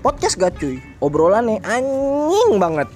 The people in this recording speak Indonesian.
podcast gak cuy? Obrolannya anjing banget.